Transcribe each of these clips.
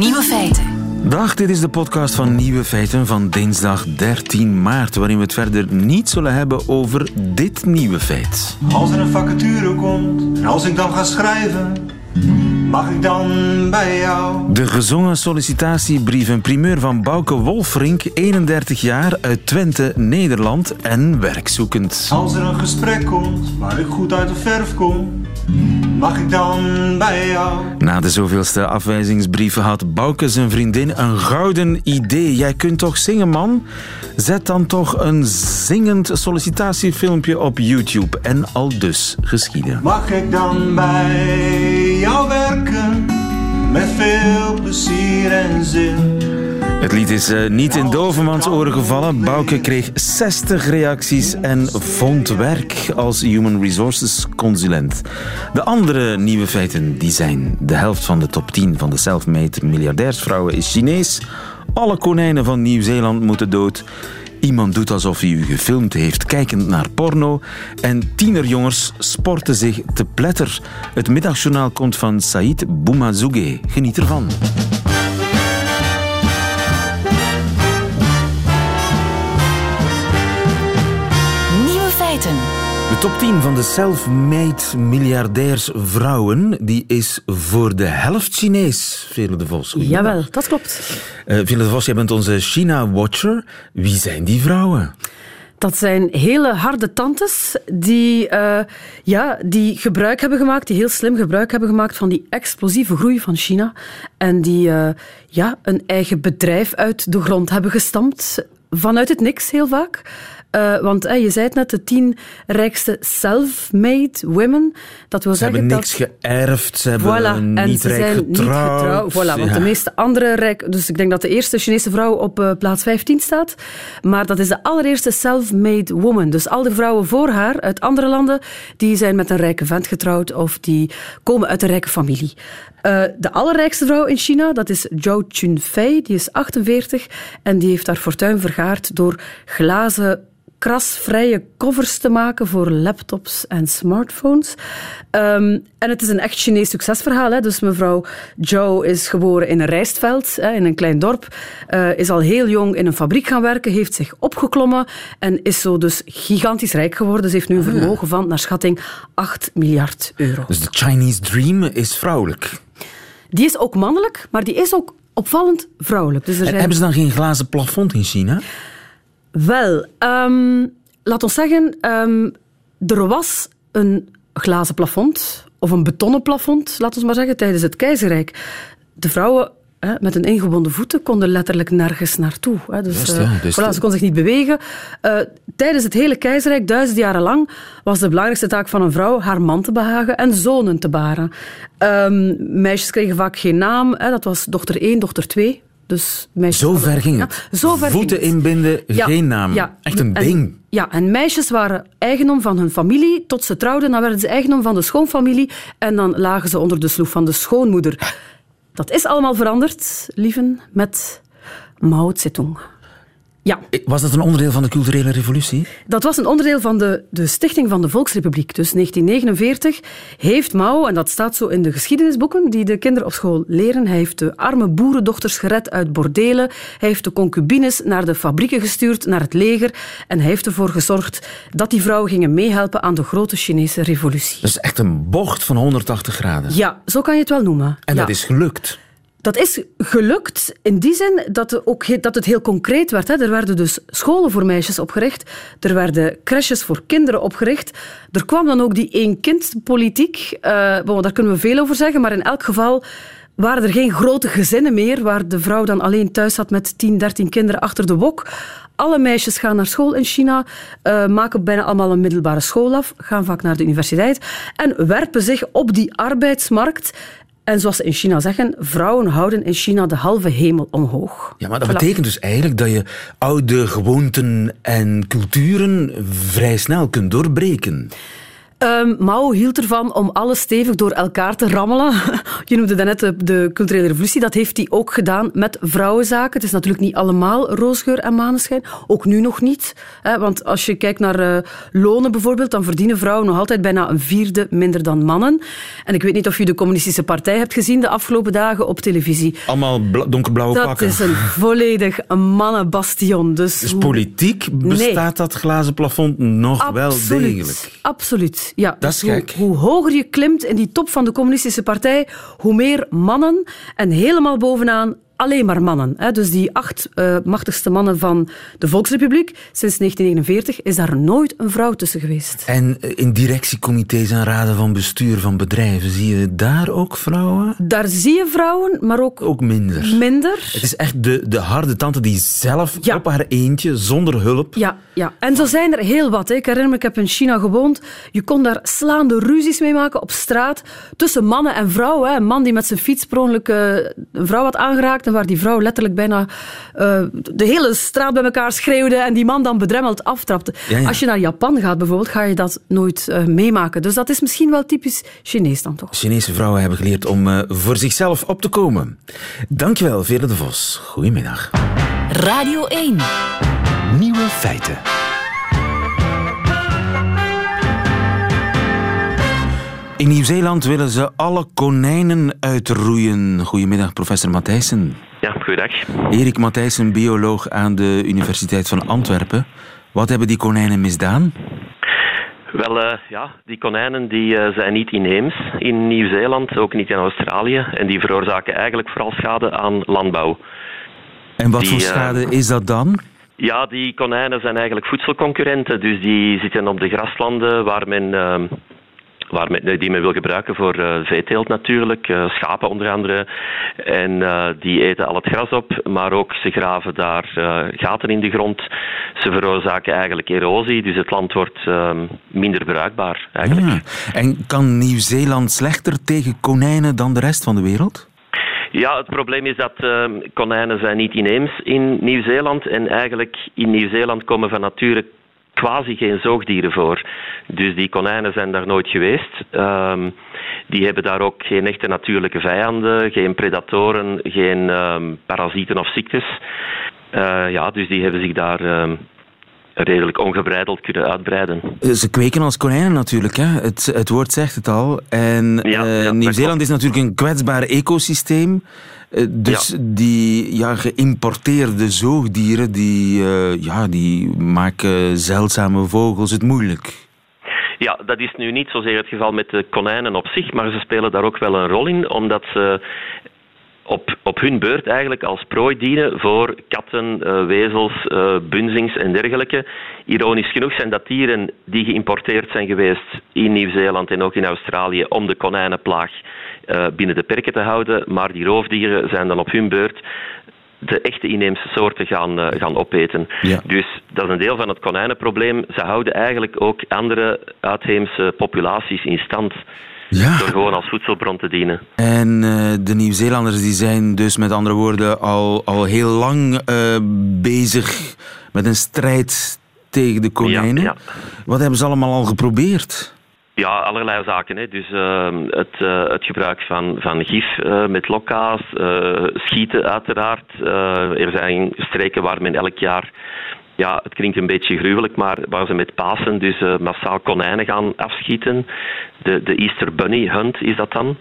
Nieuwe feiten. Dag, dit is de podcast van Nieuwe Feiten van dinsdag 13 maart, waarin we het verder niet zullen hebben over dit nieuwe feit. Als er een vacature komt en als ik dan ga schrijven, mag ik dan bij jou? De gezongen sollicitatiebrief, een primeur van Bouke Wolfrink, 31 jaar, uit Twente, Nederland en werkzoekend. Als er een gesprek komt waar ik goed uit de verf kom, mag ik dan bij jou? Na de zoveelste afwijzingsbrieven had Bouke zijn vriendin een gouden idee. Jij kunt toch zingen, man? Zet dan toch een zingend sollicitatiefilmpje op YouTube. En al dus geschieden. Mag ik dan bij jou werken? Met veel plezier en zin. Het lied is eh, niet in Dovermans oren gevallen. Bouke kreeg 60 reacties en vond werk als Human Resources consulent. De andere nieuwe feiten die zijn... De helft van de top 10 van de self-made miljardairsvrouwen is Chinees. Alle konijnen van Nieuw-Zeeland moeten dood. Iemand doet alsof hij u gefilmd heeft, kijkend naar porno. En tienerjongens sporten zich te pletter. Het middagjournaal komt van Said Boumazouge. Geniet ervan. Top 10 van de self-made miljardairsvrouwen die is voor de helft Chinees. Vele de Vos. Jawel, dat klopt. Vele de Vos, jij bent onze China-watcher. Wie zijn die vrouwen? Dat zijn hele harde tantes die, eh, ja, die gebruik hebben gemaakt, die heel slim gebruik hebben gemaakt van die explosieve groei van China. En die eh, ja, een eigen bedrijf uit de grond hebben gestampt. Vanuit het niks heel vaak. Eh, want je zei het net, de tien rijkste self-made women. Dat wil Ze zeggen hebben dat... niks geërfd, ze hebben Voilà, en niet ze rijk zijn getrouwd. niet getrouwd. Voilà, want Ja. de meeste andere rijk... Dus ik denk dat de eerste Chinese vrouw op eh, plaats 15 staat. Maar dat is de allereerste self-made woman. Dus al de vrouwen voor haar uit andere landen, die zijn met een rijke vent getrouwd of die komen uit een rijke familie. Eh, de allerrijkste vrouw in China, dat is Zhou Chunfei. Die is 48 en die heeft haar fortuin vergaard door glazen krasvrije covers te maken voor laptops en smartphones. Ehm, en het is een echt Chinees succesverhaal. Hè? Dus mevrouw Zhou is geboren in een rijstveld, hè, in een klein dorp. eh, is al heel jong in een fabriek gaan werken, heeft zich opgeklommen en is zo dus gigantisch rijk geworden. Ze heeft nu een vermogen van, naar schatting, 8 miljard euro. Dus de Chinese dream is vrouwelijk. Die is ook mannelijk, maar die is ook opvallend vrouwelijk. Dus er zijn... hebben ze dan geen glazen plafond in China? Wel, ehm, laat ons zeggen, ehm, er was een glazen plafond, of een betonnen plafond, laat ons maar zeggen, tijdens het keizerrijk. De vrouwen hè, met hun ingebonden voeten konden letterlijk nergens naartoe. Hè. Dus, Juist, eh, ja, dus voilà, ze konden zich niet bewegen. Eh, tijdens het hele keizerrijk, duizend jaren lang, was de belangrijkste taak van een vrouw haar man te behagen en zonen te baren. Ehm, meisjes kregen vaak geen naam. Hè. Dat was dochter 1, dochter 2. Dus meisjes Zo ver ging Ja, het. zo ver Voeten ging het. inbinden, Ja, geen naam. ja. Echt een En- ding. Ja, en meisjes waren eigendom van hun familie tot ze trouwden. Dan werden ze eigendom van de schoonfamilie en dan lagen ze onder de sloef van de schoonmoeder. Dat is allemaal veranderd, lieven, met Mao Zedong. Ja, Was dat een onderdeel van de culturele revolutie? dat was een onderdeel van de, de stichting van de Volksrepubliek. Dus 1949 heeft Mao, en dat staat zo in de geschiedenisboeken die de kinderen op school leren, hij heeft de arme boerendochters gered uit bordelen, hij heeft de concubines naar de fabrieken gestuurd, naar het leger, en hij heeft ervoor gezorgd dat die vrouwen gingen meehelpen aan de grote Chinese revolutie. Dat is echt een bocht van 180 graden. Ja, zo kan je het wel noemen. En ja. dat is gelukt. Dat is gelukt in die zin dat, ook, dat het heel concreet werd. Hè. Er werden dus scholen voor meisjes opgericht. Er werden crèches voor kinderen opgericht. Er kwam dan ook die één-kind-politiek. Eh, daar kunnen we veel over zeggen, maar in elk geval waren er geen grote gezinnen meer waar de vrouw dan alleen thuis zat met 10, 13 kinderen achter de wok. Alle meisjes gaan naar school in China, eh, maken bijna allemaal een middelbare school af, gaan vaak naar de universiteit en werpen zich op die arbeidsmarkt. En zoals ze in China zeggen, vrouwen houden in China de halve hemel omhoog. Ja, maar dat Voilà. betekent dus eigenlijk dat je oude gewoonten en culturen vrij snel kunt doorbreken. Um, Mao hield ervan om alles stevig door elkaar te rammelen. Je noemde daarnet de, de culturele revolutie. Dat heeft hij ook gedaan met vrouwenzaken. Het is natuurlijk niet allemaal roosgeur en maneschijn. Ook nu nog niet. Hè, want als je kijkt naar uh, lonen bijvoorbeeld, dan verdienen vrouwen nog altijd bijna een vierde minder dan mannen. En ik weet niet of je de communistische partij hebt gezien de afgelopen dagen op televisie. Allemaal donkerblauwe dat pakken. Dat is een volledig mannenbastion. Dus, dus politiek bestaat nee. dat glazen plafond nog Absoluut. wel degelijk. Absoluut, ja. Dat is dus gek. Hoe, hoe, hoger je klimt in die top van de communistische partij, hoe meer mannen en helemaal bovenaan alleen maar mannen. Dus die acht uh, machtigste mannen van de Volksrepubliek sinds 1949 is daar nooit een vrouw tussen geweest. En in directiecomité's en raden van bestuur van bedrijven, zie je daar ook vrouwen? Daar zie je vrouwen, maar ook, ook minder. minder. Het is echt de, de harde tante die zelf ja. op haar eentje, zonder hulp... Ja, ja. en zo zijn er heel wat. Hè. Ik herinner me, ik heb in China gewoond. Je kon daar slaande ruzies mee maken op straat tussen mannen en vrouwen. Hè. Een man die met zijn fiets per ongeluk uh, een vrouw had aangeraakt waar die vrouw letterlijk bijna uh, de hele straat bij elkaar schreeuwde en die man dan bedremmeld aftrapte. Ja, ja. Als je naar Japan gaat bijvoorbeeld, ga je dat nooit uh, meemaken. Dus dat is misschien wel typisch Chinees dan toch. Chinese vrouwen hebben geleerd om uh, voor zichzelf op te komen. Dankjewel, Vele de Vos. Goedemiddag. Radio 1. Nieuwe feiten. In Nieuw-Zeeland willen ze alle konijnen uitroeien. Goedemiddag, professor Matthijssen. Ja, goeiedag. Erik Matthijssen, bioloog aan de Universiteit van Antwerpen. Wat hebben die konijnen misdaan? Wel, uh, ja, die konijnen die, uh, zijn niet inheems in Nieuw-Zeeland, ook niet in Australië. En die veroorzaken eigenlijk vooral schade aan landbouw. En wat die, voor schade uh, is dat dan? Ja, die konijnen zijn eigenlijk voedselconcurrenten. Dus die zitten op de graslanden waar men ehm, waar men, die men wil gebruiken voor uh, veeteelt natuurlijk, uh, schapen onder andere. En uh, die eten al het gras op, maar ook ze graven daar gaten in de grond. Ze veroorzaken eigenlijk erosie, dus het land wordt minder bruikbaar eigenlijk. Ja. En kan Nieuw-Zeeland slechter tegen konijnen dan de rest van de wereld? Ja, het probleem is dat uh, konijnen zijn niet inheems in Nieuw-Zeeland. En eigenlijk in Nieuw-Zeeland komen van nature quasi geen zoogdieren voor. Dus die konijnen zijn daar nooit geweest. Um, die hebben daar ook geen echte natuurlijke vijanden, geen predatoren, geen um, parasieten of ziektes. Uh, ja, dus die hebben zich daar um, redelijk ongebreideld kunnen uitbreiden. Ze kweken als konijnen natuurlijk, hè? Het, het woord zegt het al. En ja, uh, ja, Nieuw-Zeeland is natuurlijk een kwetsbaar ecosysteem. Uh, dus ja. die ja, geïmporteerde zoogdieren, die, uh, ja, die maken zeldzame vogels het moeilijk. Ja, dat is nu niet zozeer het geval met de konijnen op zich, maar ze spelen daar ook wel een rol in, omdat ze op, op hun beurt eigenlijk als prooi dienen voor katten, uh, wezels, bunzings en dergelijke. Ironisch genoeg zijn dat dieren die geïmporteerd zijn geweest in Nieuw-Zeeland en ook in Australië om de konijnenplaag binnen de perken te houden, maar die roofdieren zijn dan op hun beurt de echte inheemse soorten gaan, uh, gaan opeten. Ja. Dus dat is een deel van het konijnenprobleem. Ze houden eigenlijk ook andere uitheemse populaties in stand. Ja. Door gewoon als voedselbron te dienen. En uh, de Nieuw-Zeelanders die zijn dus met andere woorden al, al heel lang uh, bezig met een strijd tegen de konijnen. Ja. Wat hebben ze allemaal al geprobeerd? Ja, allerlei zaken. Hè. Dus uh, het, uh, het gebruik van, van gif uh, met lokka's, schieten uiteraard. er zijn streken waar men elk jaar, ja, het klinkt een beetje gruwelijk, maar waar ze met Pasen dus massaal konijnen gaan afschieten. De, de Easter Bunny Hunt is dat dan.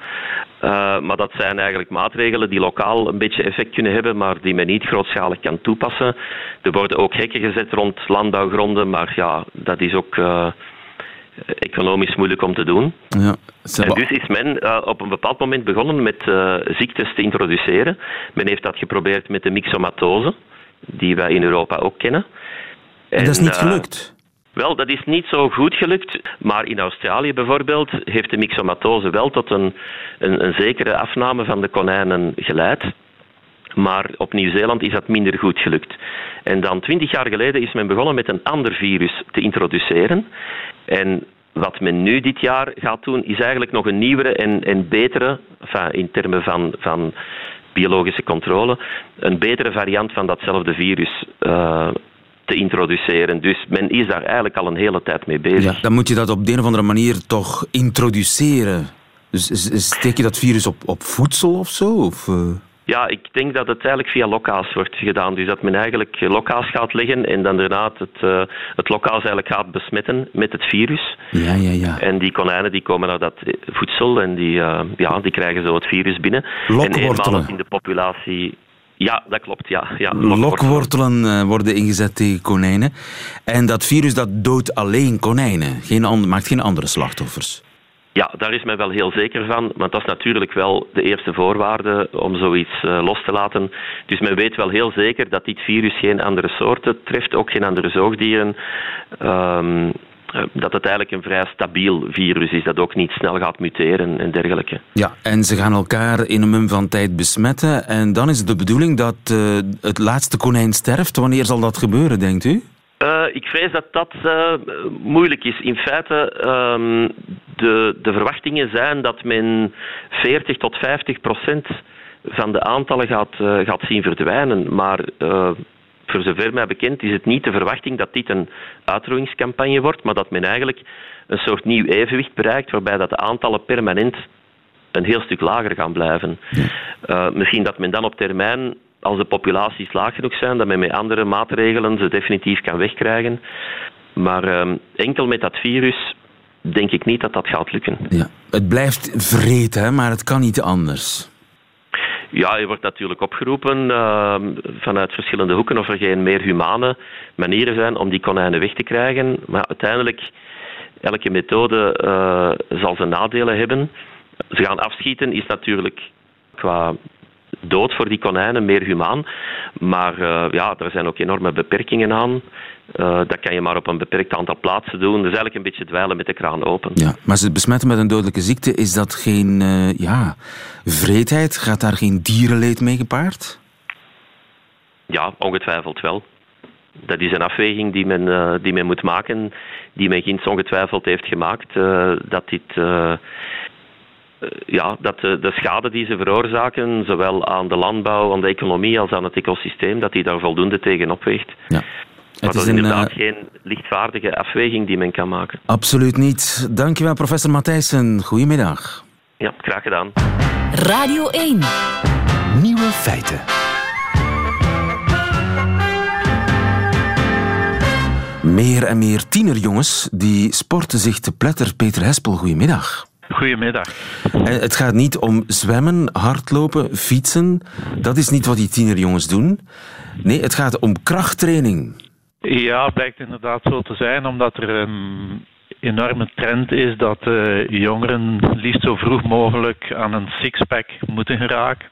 maar dat zijn eigenlijk maatregelen die lokaal een beetje effect kunnen hebben, maar die men niet grootschalig kan toepassen. Er worden ook hekken gezet rond landbouwgronden, maar ja, dat is ook economisch moeilijk om te doen. Ja, en dus is men uh, op een bepaald moment begonnen met uh, ziektes te introduceren. Men heeft dat geprobeerd met de myxomatose, die wij in Europa ook kennen. En, en dat is niet gelukt? Uh, wel, dat is niet zo goed gelukt, maar in Australië bijvoorbeeld heeft de myxomatose wel tot een, een, een zekere afname van de konijnen geleid. Maar op Nieuw-Zeeland is dat minder goed gelukt. En dan twintig jaar geleden is men begonnen met een ander virus te introduceren. En wat men nu dit jaar gaat doen, is eigenlijk nog een nieuwere en, en betere, in termen van, van biologische controle, een betere variant van datzelfde virus uh, te introduceren. Dus men is daar eigenlijk al een hele tijd mee bezig. Ja, dan moet je dat op de een of andere manier toch introduceren. Dus steek je dat virus op, op voedsel of zo? Of, uh... Ja, ik denk dat het eigenlijk via lokaals wordt gedaan. Dus dat men eigenlijk lokaals gaat leggen en dan daarna het, uh, het lokaals eigenlijk gaat besmetten met het virus. Ja, ja, ja. En die konijnen die komen naar dat voedsel en die, uh, ja, die krijgen zo het virus binnen. Lokwortelen. En eenmaal in de populatie ja, dat klopt. Ja, ja, lokwortelen uh, worden ingezet tegen konijnen. En dat virus dat doodt alleen konijnen, geen maakt geen andere slachtoffers. Ja, daar is men wel heel zeker van, want dat is natuurlijk wel de eerste voorwaarde om zoiets uh, los te laten. Dus men weet wel heel zeker dat dit virus geen andere soorten treft, ook geen andere zoogdieren. Um, dat het eigenlijk een vrij stabiel virus is, dat ook niet snel gaat muteren en dergelijke. Ja, en ze gaan elkaar in een mum van tijd besmetten. En dan is het de bedoeling dat uh, het laatste konijn sterft. Wanneer zal dat gebeuren, denkt u? Uh, ik vrees dat dat uh, moeilijk is. In feite, uh, de, de verwachtingen zijn dat men 40 tot 50 procent van de aantallen gaat, gaat zien verdwijnen. Maar voor zover mij bekend is het niet de verwachting dat dit een uitroeiingscampagne wordt, maar dat men eigenlijk een soort nieuw evenwicht bereikt waarbij dat de aantallen permanent een heel stuk lager gaan blijven. Misschien dat men dan op termijn, als de populaties laag genoeg zijn, dat men met andere maatregelen ze definitief kan wegkrijgen. Maar uh, enkel met dat virus denk ik niet dat dat gaat lukken. Ja. Het blijft vreten, maar het kan niet anders. Ja, je wordt natuurlijk opgeroepen uh, vanuit verschillende hoeken of er geen meer humane manieren zijn om die konijnen weg te krijgen. Maar uiteindelijk, elke methode uh, zal zijn nadelen hebben. Ze gaan afschieten is natuurlijk qua dood voor die konijnen meer humaan. Maar uh, ja, er zijn ook enorme beperkingen aan. Uh, dat kan je maar op een beperkt aantal plaatsen doen. Dus eigenlijk een beetje dweilen met de kraan open. Ja, maar ze besmetten met een dodelijke ziekte, is dat geen uh, ja, vreedheid? Gaat daar geen dierenleed mee gepaard? Ja, ongetwijfeld wel. Dat is een afweging die men, uh, die men moet maken, die men ginds ongetwijfeld heeft gemaakt. dat dit ja, dat de, de, schade die ze veroorzaken, zowel aan de landbouw, aan de economie als aan het ecosysteem, dat die daar voldoende tegen opweegt. Ja. Maar het is inderdaad geen lichtvaardige afweging die men kan maken. Absoluut niet. Dankjewel, professor Matthijssen. Goedemiddag. Ja, graag gedaan. Radio 1. Nieuwe feiten. Meer en meer tienerjongens die sporten zich te pletter. Peter Hespel, goedemiddag. Goedemiddag. Het gaat niet om zwemmen, hardlopen, fietsen. Dat is niet wat die tienerjongens doen. Nee, het gaat om krachttraining. Ja, blijkt inderdaad zo te zijn, omdat er een enorme trend is dat uh, jongeren liefst zo vroeg mogelijk aan een sixpack moeten geraken.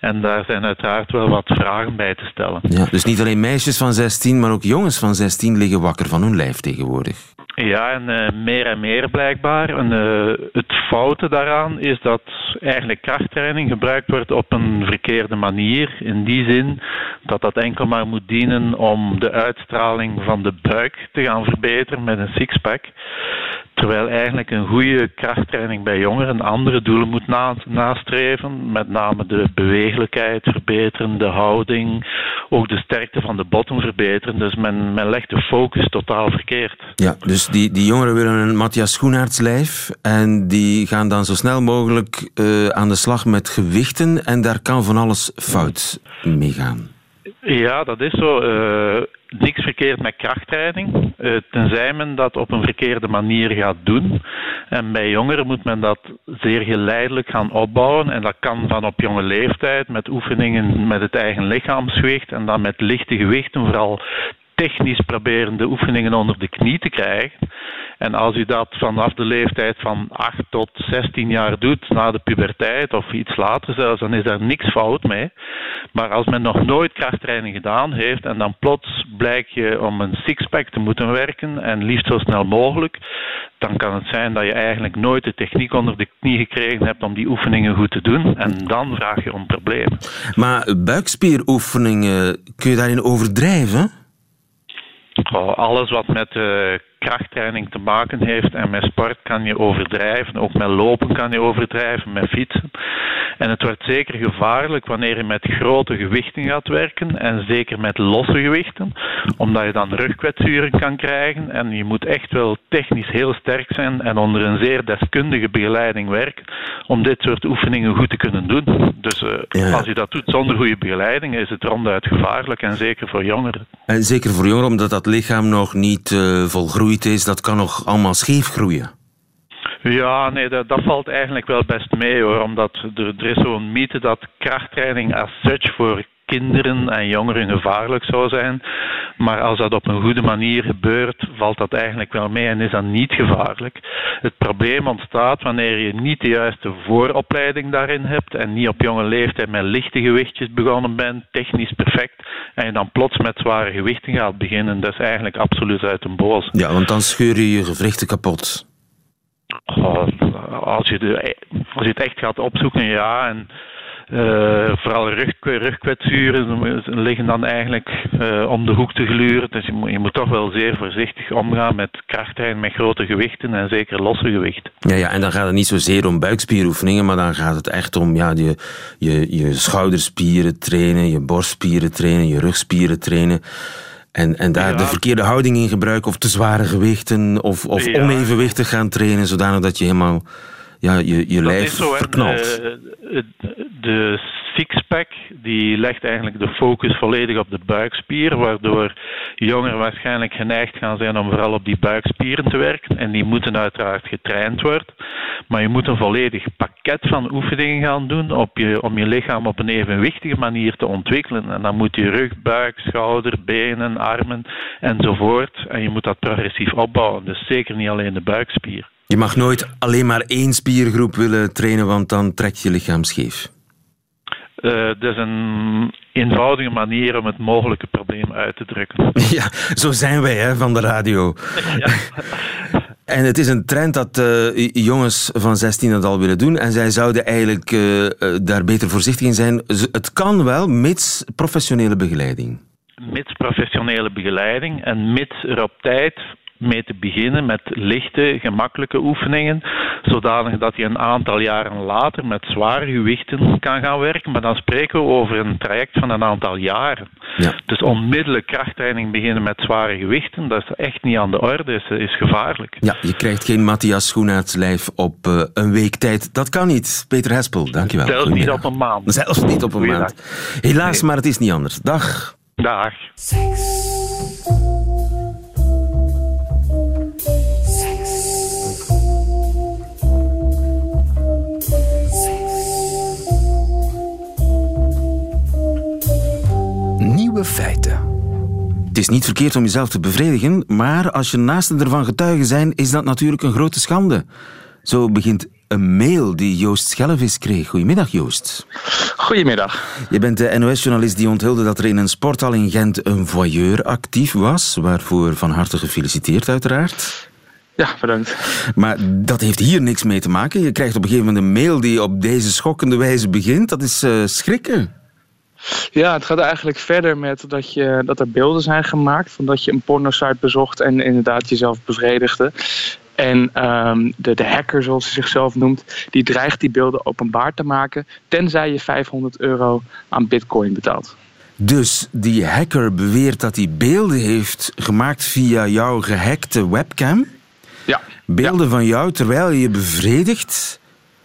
En daar zijn uiteraard wel wat vragen bij te stellen. Ja, dus niet alleen meisjes van 16, maar ook jongens van 16 liggen wakker van hun lijf tegenwoordig. Ja, en uh, meer en meer blijkbaar. En, uh, het foute daaraan is dat eigenlijk krachttraining gebruikt wordt op een verkeerde manier. In die zin dat dat enkel maar moet dienen om de uitstraling van de buik te gaan verbeteren met een sixpack. Terwijl eigenlijk een goede krachttraining bij jongeren andere doelen moet na nastreven. Met name de bewegelijkheid verbeteren, de houding, ook de sterkte van de botten verbeteren. Dus men, men legt de focus totaal verkeerd. Ja, dus die, die jongeren willen een Matthias Schoenaerts lijf en die gaan dan zo snel mogelijk uh, aan de slag met gewichten en daar kan van alles fout mee gaan. Ja, dat is zo. Uh, niks verkeerd met krachttraining, uh, tenzij men dat op een verkeerde manier gaat doen. En bij jongeren moet men dat zeer geleidelijk gaan opbouwen. En dat kan van op jonge leeftijd met oefeningen met het eigen lichaamsgewicht en dan met lichte gewichten, vooral technisch proberen de oefeningen onder de knie te krijgen. En als u dat vanaf de leeftijd van 8 tot 16 jaar doet, na de puberteit of iets later zelfs, dan is daar niks fout mee. Maar als men nog nooit krachttraining gedaan heeft en dan plots blijkt je om een sixpack te moeten werken en liefst zo snel mogelijk, dan kan het zijn dat je eigenlijk nooit de techniek onder de knie gekregen hebt om die oefeningen goed te doen. En dan vraag je om problemen. Maar buikspieroefeningen, kun je daarin overdrijven? Alles wat met uh, krachttraining te maken heeft en met sport kan je overdrijven. Ook met lopen kan je overdrijven, met fietsen. En het wordt zeker gevaarlijk wanneer je met grote gewichten gaat werken en zeker met losse gewichten, omdat je dan rugkwetsuren kan krijgen en je moet echt wel technisch heel sterk zijn en onder een zeer deskundige begeleiding werken om dit soort oefeningen goed te kunnen doen. Dus uh, als je dat doet zonder goede begeleiding is het ronduit gevaarlijk en zeker voor jongeren. En zeker voor jongeren omdat dat lichaam nog niet uh, volgroeid is, dat kan nog allemaal scheef groeien. Ja, nee, dat, dat, valt eigenlijk wel best mee hoor. Omdat er, er is zo'n mythe dat krachttraining as such voor kinderen en jongeren gevaarlijk zou zijn. Maar als dat op een goede manier gebeurt, valt dat eigenlijk wel mee en is dat niet gevaarlijk. Het probleem ontstaat wanneer je niet de juiste vooropleiding daarin hebt en niet op jonge leeftijd met lichte gewichtjes begonnen bent, technisch perfect, en je dan plots met zware gewichten gaat beginnen. Dat is eigenlijk absoluut uit een boos. Ja, want dan scheur je je gewrichten kapot. Oh, als, je de, als je het echt gaat opzoeken, ja. En uh, vooral rug, rugkwetsuren liggen dan eigenlijk uh, om de hoek te gluren. Dus je moet, je moet, toch wel zeer voorzichtig omgaan met krachttraining met grote gewichten en zeker losse gewichten. Ja, ja, en dan gaat het niet zozeer om buikspieroefeningen, maar dan gaat het echt om ja, je, je, je schouderspieren trainen, je borstspieren trainen, je rugspieren trainen. En, en daar de verkeerde houding in gebruiken, of te zware gewichten, of, of onevenwichtig gaan trainen, zodanig dat je helemaal ja, je, je lijf zo, verknalt. De, de sixpack die legt eigenlijk de focus volledig op de buikspier, waardoor jongeren waarschijnlijk geneigd gaan zijn om vooral op die buikspieren te werken. En die moeten uiteraard getraind worden. Maar je moet een volledig pakket van oefeningen gaan doen op je, om je lichaam op een evenwichtige manier te ontwikkelen. En dan moet je rug, buik, schouder, benen, armen enzovoort. En je moet dat progressief opbouwen. Dus zeker niet alleen de buikspier. Je mag nooit alleen maar één spiergroep willen trainen, want dan trekt je lichaam scheef. Uh, dat is een eenvoudige manier om het mogelijke probleem uit te drukken. Ja, zo zijn wij hè, van de radio. Ja. En het is een trend dat uh, jongens van 16 dat al willen doen. En zij zouden eigenlijk uh, daar beter voorzichtig in zijn. Het kan wel, mits professionele begeleiding. Mits professionele begeleiding en mits er op tijd mee te beginnen met lichte, gemakkelijke oefeningen, zodanig dat je een aantal jaren later met zware gewichten kan gaan werken. Maar dan spreken we over een traject van een aantal jaren. Ja. Dus onmiddellijk krachttraining beginnen met zware gewichten, dat is echt niet aan de orde, is, is gevaarlijk. Ja, je krijgt geen Matthias lijf op uh, een week tijd. Dat kan niet. Peter Hespel, dankjewel. Zelfs niet op een maand. Zelfs niet op een maand. Helaas, maar het is niet anders. Dag. Dag. Feiten. Het is niet verkeerd om jezelf te bevredigen, maar als je naasten ervan getuigen zijn, is dat natuurlijk een grote schande. Zo begint een mail die Joost Schellevis kreeg. Goedemiddag, Joost. Goedemiddag. Je bent de NOS-journalist die onthulde dat er in een sporthal in Gent een voyeur actief was. Waarvoor van harte gefeliciteerd, uiteraard. Ja, bedankt. Maar dat heeft hier niks mee te maken. Je krijgt op een gegeven moment een mail die op deze schokkende wijze begint. Dat is uh, schrikken. Ja, het gaat eigenlijk verder met dat, je, dat er beelden zijn gemaakt van dat je een pornosite bezocht en inderdaad jezelf bevredigde. En um, de, de hacker, zoals hij zichzelf noemt, die dreigt die beelden openbaar te maken, tenzij je 500 euro aan bitcoin betaalt. Dus die hacker beweert dat hij beelden heeft gemaakt via jouw gehackte webcam? Ja. Beelden van jou terwijl je je bevredigt,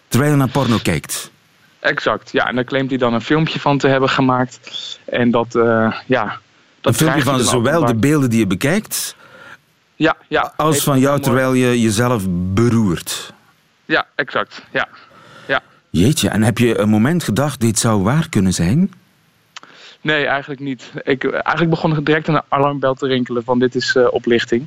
terwijl je naar porno kijkt? Exact, ja. En daar claimt hij dan een filmpje van te hebben gemaakt. En dat, uh, ja... Dat een filmpje van zowel de beelden die je bekijkt... Ja, ja. Als van jou terwijl je jezelf beroert. Ja, exact. Ja. ja. Jeetje, en heb je een moment gedacht, dit zou waar kunnen zijn? Nee, eigenlijk niet. Ik, eigenlijk begon direct een alarmbel te rinkelen van dit is uh, oplichting.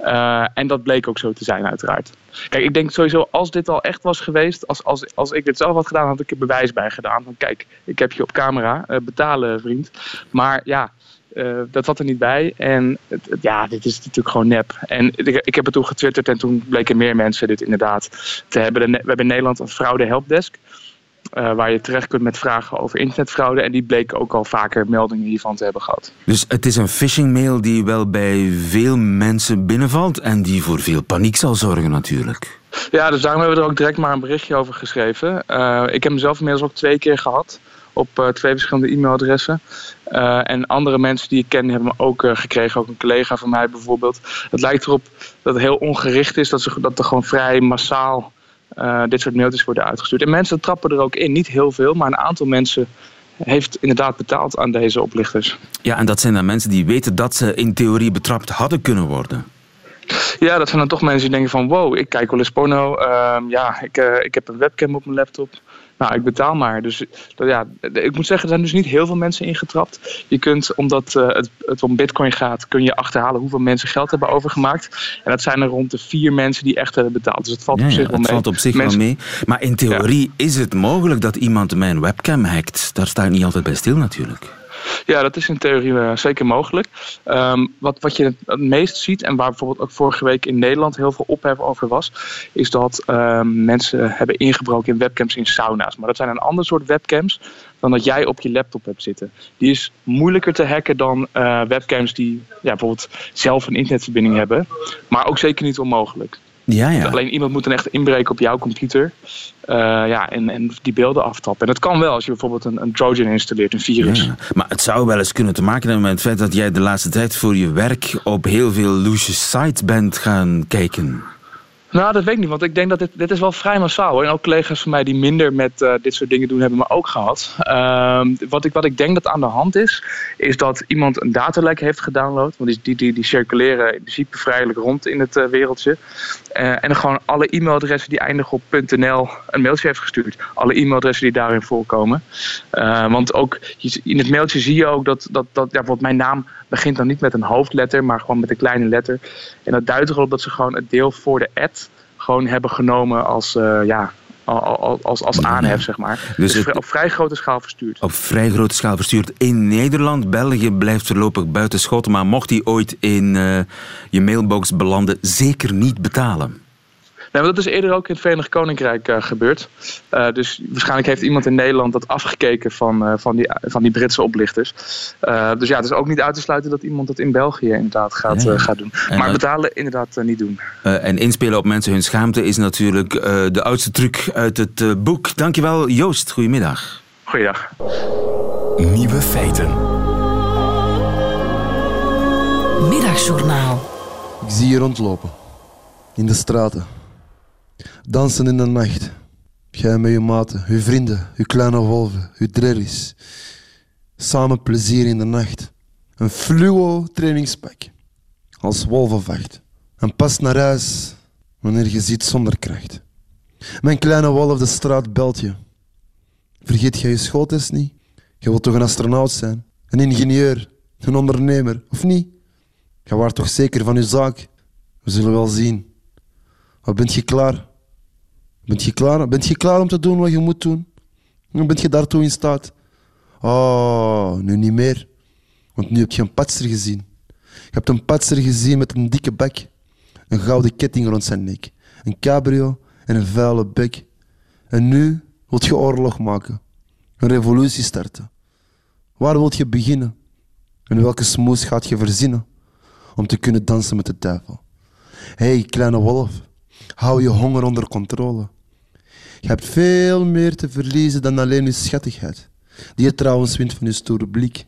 Uh, en dat bleek ook zo te zijn uiteraard. Kijk, ik denk sowieso als dit al echt was geweest, als, als, als ik dit zelf had gedaan, had ik er bewijs bij gedaan. Van kijk, ik heb je op camera, uh, betalen vriend. Maar ja, dat zat er niet bij. En het, ja, dit is natuurlijk gewoon nep. En ik, ik, heb het toen getwitterd en toen bleken meer mensen dit inderdaad te hebben. We hebben in Nederland een fraude helpdesk. Uh, waar je terecht kunt met vragen over internetfraude. En die bleken ook al vaker meldingen hiervan te hebben gehad. Dus het is een phishing mail die wel bij veel mensen binnenvalt en die voor veel paniek zal zorgen natuurlijk. Ja, dus daarom hebben we er ook direct maar een berichtje over geschreven. Uh, ik heb mezelf inmiddels ook twee keer gehad op uh, twee verschillende e-mailadressen. Uh, en andere mensen die ik ken hebben me ook gekregen, ook een collega van mij bijvoorbeeld. Het lijkt erop dat het heel ongericht is, dat, ze, dat er gewoon vrij massaal dit soort mailtjes worden uitgestuurd. En mensen trappen er ook in, niet heel veel, maar een aantal mensen heeft inderdaad betaald aan deze oplichters. Ja, en dat zijn dan mensen die weten dat ze in theorie betrapt hadden kunnen worden. Ja, dat zijn dan toch mensen die denken van wow, ik kijk wel eens porno. Uh, ja, ik, uh, ik heb een webcam op mijn laptop nou, ik betaal maar. Dus dat, ja, ik moet zeggen, er zijn dus niet heel veel mensen ingetrapt. Je kunt, omdat uh, het, het, om bitcoin gaat, kun je achterhalen hoeveel mensen geld hebben overgemaakt. En dat zijn er rond de vier mensen die echt hebben betaald. Dus het valt ja, op zich ja, wel het mee. valt op zich mensen... wel mee. Maar in theorie is het mogelijk dat iemand mijn webcam hackt. Daar sta ik niet altijd bij stil natuurlijk. Ja, dat is in theorie uh, zeker mogelijk. Um, wat, wat je het meest ziet, en waar bijvoorbeeld ook vorige week in Nederland heel veel ophef over was, is dat um, mensen hebben ingebroken in webcams in sauna's. Maar dat zijn een ander soort webcams dan dat jij op je laptop hebt zitten. Die is moeilijker te hacken dan uh, webcams die ja, bijvoorbeeld zelf een internetverbinding hebben. Maar ook zeker niet onmogelijk. Ja, ja. Alleen iemand moet dan echt inbreken op jouw computer uh, ja, en, en die beelden aftappen. En dat kan wel als je bijvoorbeeld een, een Trojan installeert, een virus. Ja, maar het zou wel eens kunnen te maken hebben met het feit dat jij de laatste tijd voor je werk op heel veel loesje sites bent gaan kijken. Nou, dat weet ik niet, want ik denk dat dit, dit is wel vrij massaal. Hoor. En ook collega's van mij die minder met uh, dit soort dingen doen, hebben me ook gehad. Uh, wat, ik, wat ik denk dat aan de hand is, is dat iemand een datalek heeft gedownload. Want die, die, die, circuleren in principe vrijelijk rond in het uh, wereldje. Uh, en gewoon alle e-mailadressen die eindigen op .nl een mailtje heeft gestuurd. Alle e-mailadressen die daarin voorkomen. want ook in het mailtje zie je ook dat, dat, dat ja, bijvoorbeeld mijn naam begint dan niet met een hoofdletter, maar gewoon met een kleine letter. En dat duidt erop dat ze gewoon het deel voor de ad gewoon hebben genomen als, uh, ja, als, als aanhef, zeg maar. Dus, dus het, op vrij grote schaal verstuurd. Op vrij grote schaal verstuurd in Nederland. België blijft voorlopig buiten schot. Maar mocht die ooit in uh, je mailbox belanden, zeker niet betalen. Nee, maar dat is eerder ook in het Verenigd Koninkrijk uh, gebeurd. Uh, dus waarschijnlijk heeft iemand in Nederland dat afgekeken van, uh, van, die, van die Britse oplichters. dus ja, het is ook niet uit te sluiten dat iemand dat in België inderdaad gaat, ja. gaat doen. En maar betalen inderdaad niet doen. en inspelen op mensen hun schaamte is natuurlijk de oudste truc uit het boek. Dankjewel Joost, goedemiddag. Goeiedag. Nieuwe feiten. Middagjournaal. Ik zie je rondlopen. In de straten. Dansen in de nacht. Jij met je maten, je vrienden, je kleine wolven, je drerries. Samen plezier in de nacht. Een fluo trainingspak. Als wolvenvacht. En pas naar huis wanneer je ziet zonder kracht. Mijn kleine wolf de straat belt je. Vergeet jij je schooltest niet? Je wilt toch een astronaut zijn? Een ingenieur? Een ondernemer? Of niet? Je waart toch zeker van je zaak? We zullen wel zien. Wat bent je klaar? Bent je klaar? Bent je klaar om te doen wat je moet doen? Bent je daartoe in staat? Oh, nu niet meer. Want nu heb je een patser gezien. Je hebt een patser gezien met een dikke bek. Een gouden ketting rond zijn nek. Een cabrio en een vuile bek. En nu wilt je oorlog maken. Een revolutie starten. Waar wilt je beginnen? En welke smoes gaat je verzinnen? Om te kunnen dansen met de duivel. Hé, hey, kleine wolf. Hou je honger onder controle. Je hebt veel meer te verliezen dan alleen je schattigheid, die je trouwens wint van je stoere blik.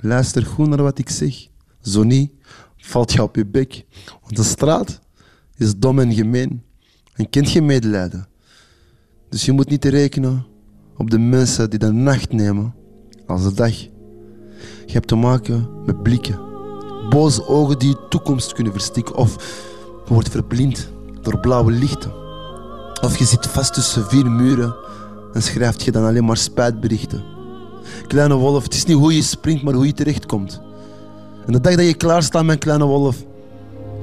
Luister goed naar wat ik zeg. Zo niet, valt je op je bek. Want de straat is dom en gemeen en kent geen medelijden. Dus je moet niet rekenen op de mensen die de nacht nemen als de dag. Je hebt te maken met blikken. Boze ogen die je toekomst kunnen verstikken of wordt verblind door blauwe lichten. Of je zit vast tussen vier muren en schrijft je dan alleen maar spijtberichten. Kleine wolf, het is niet hoe je springt, maar hoe je terechtkomt. En de dag dat je klaar staat, mijn kleine wolf,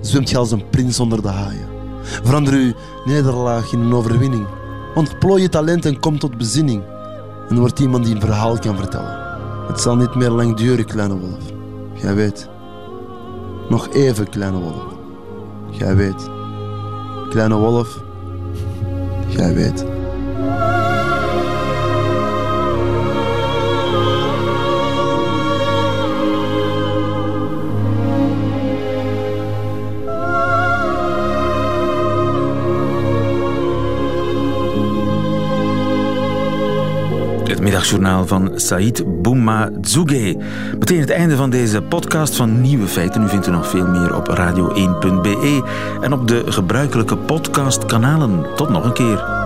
zwemt je als een prins onder de haaien. Verander je nederlaag in een overwinning. Ontplooi je talent en kom tot bezinning. En wordt iemand die een verhaal kan vertellen. Het zal niet meer lang duren, kleine wolf. Jij weet. Nog even, kleine wolf. Jij weet. Kleine wolf, jij weet. Middagjournaal van Said Bouma Zouge. Meteen het einde van deze podcast van Nieuwe Feiten. U vindt u nog veel meer op radio1.be en op de gebruikelijke podcastkanalen. Tot nog een keer.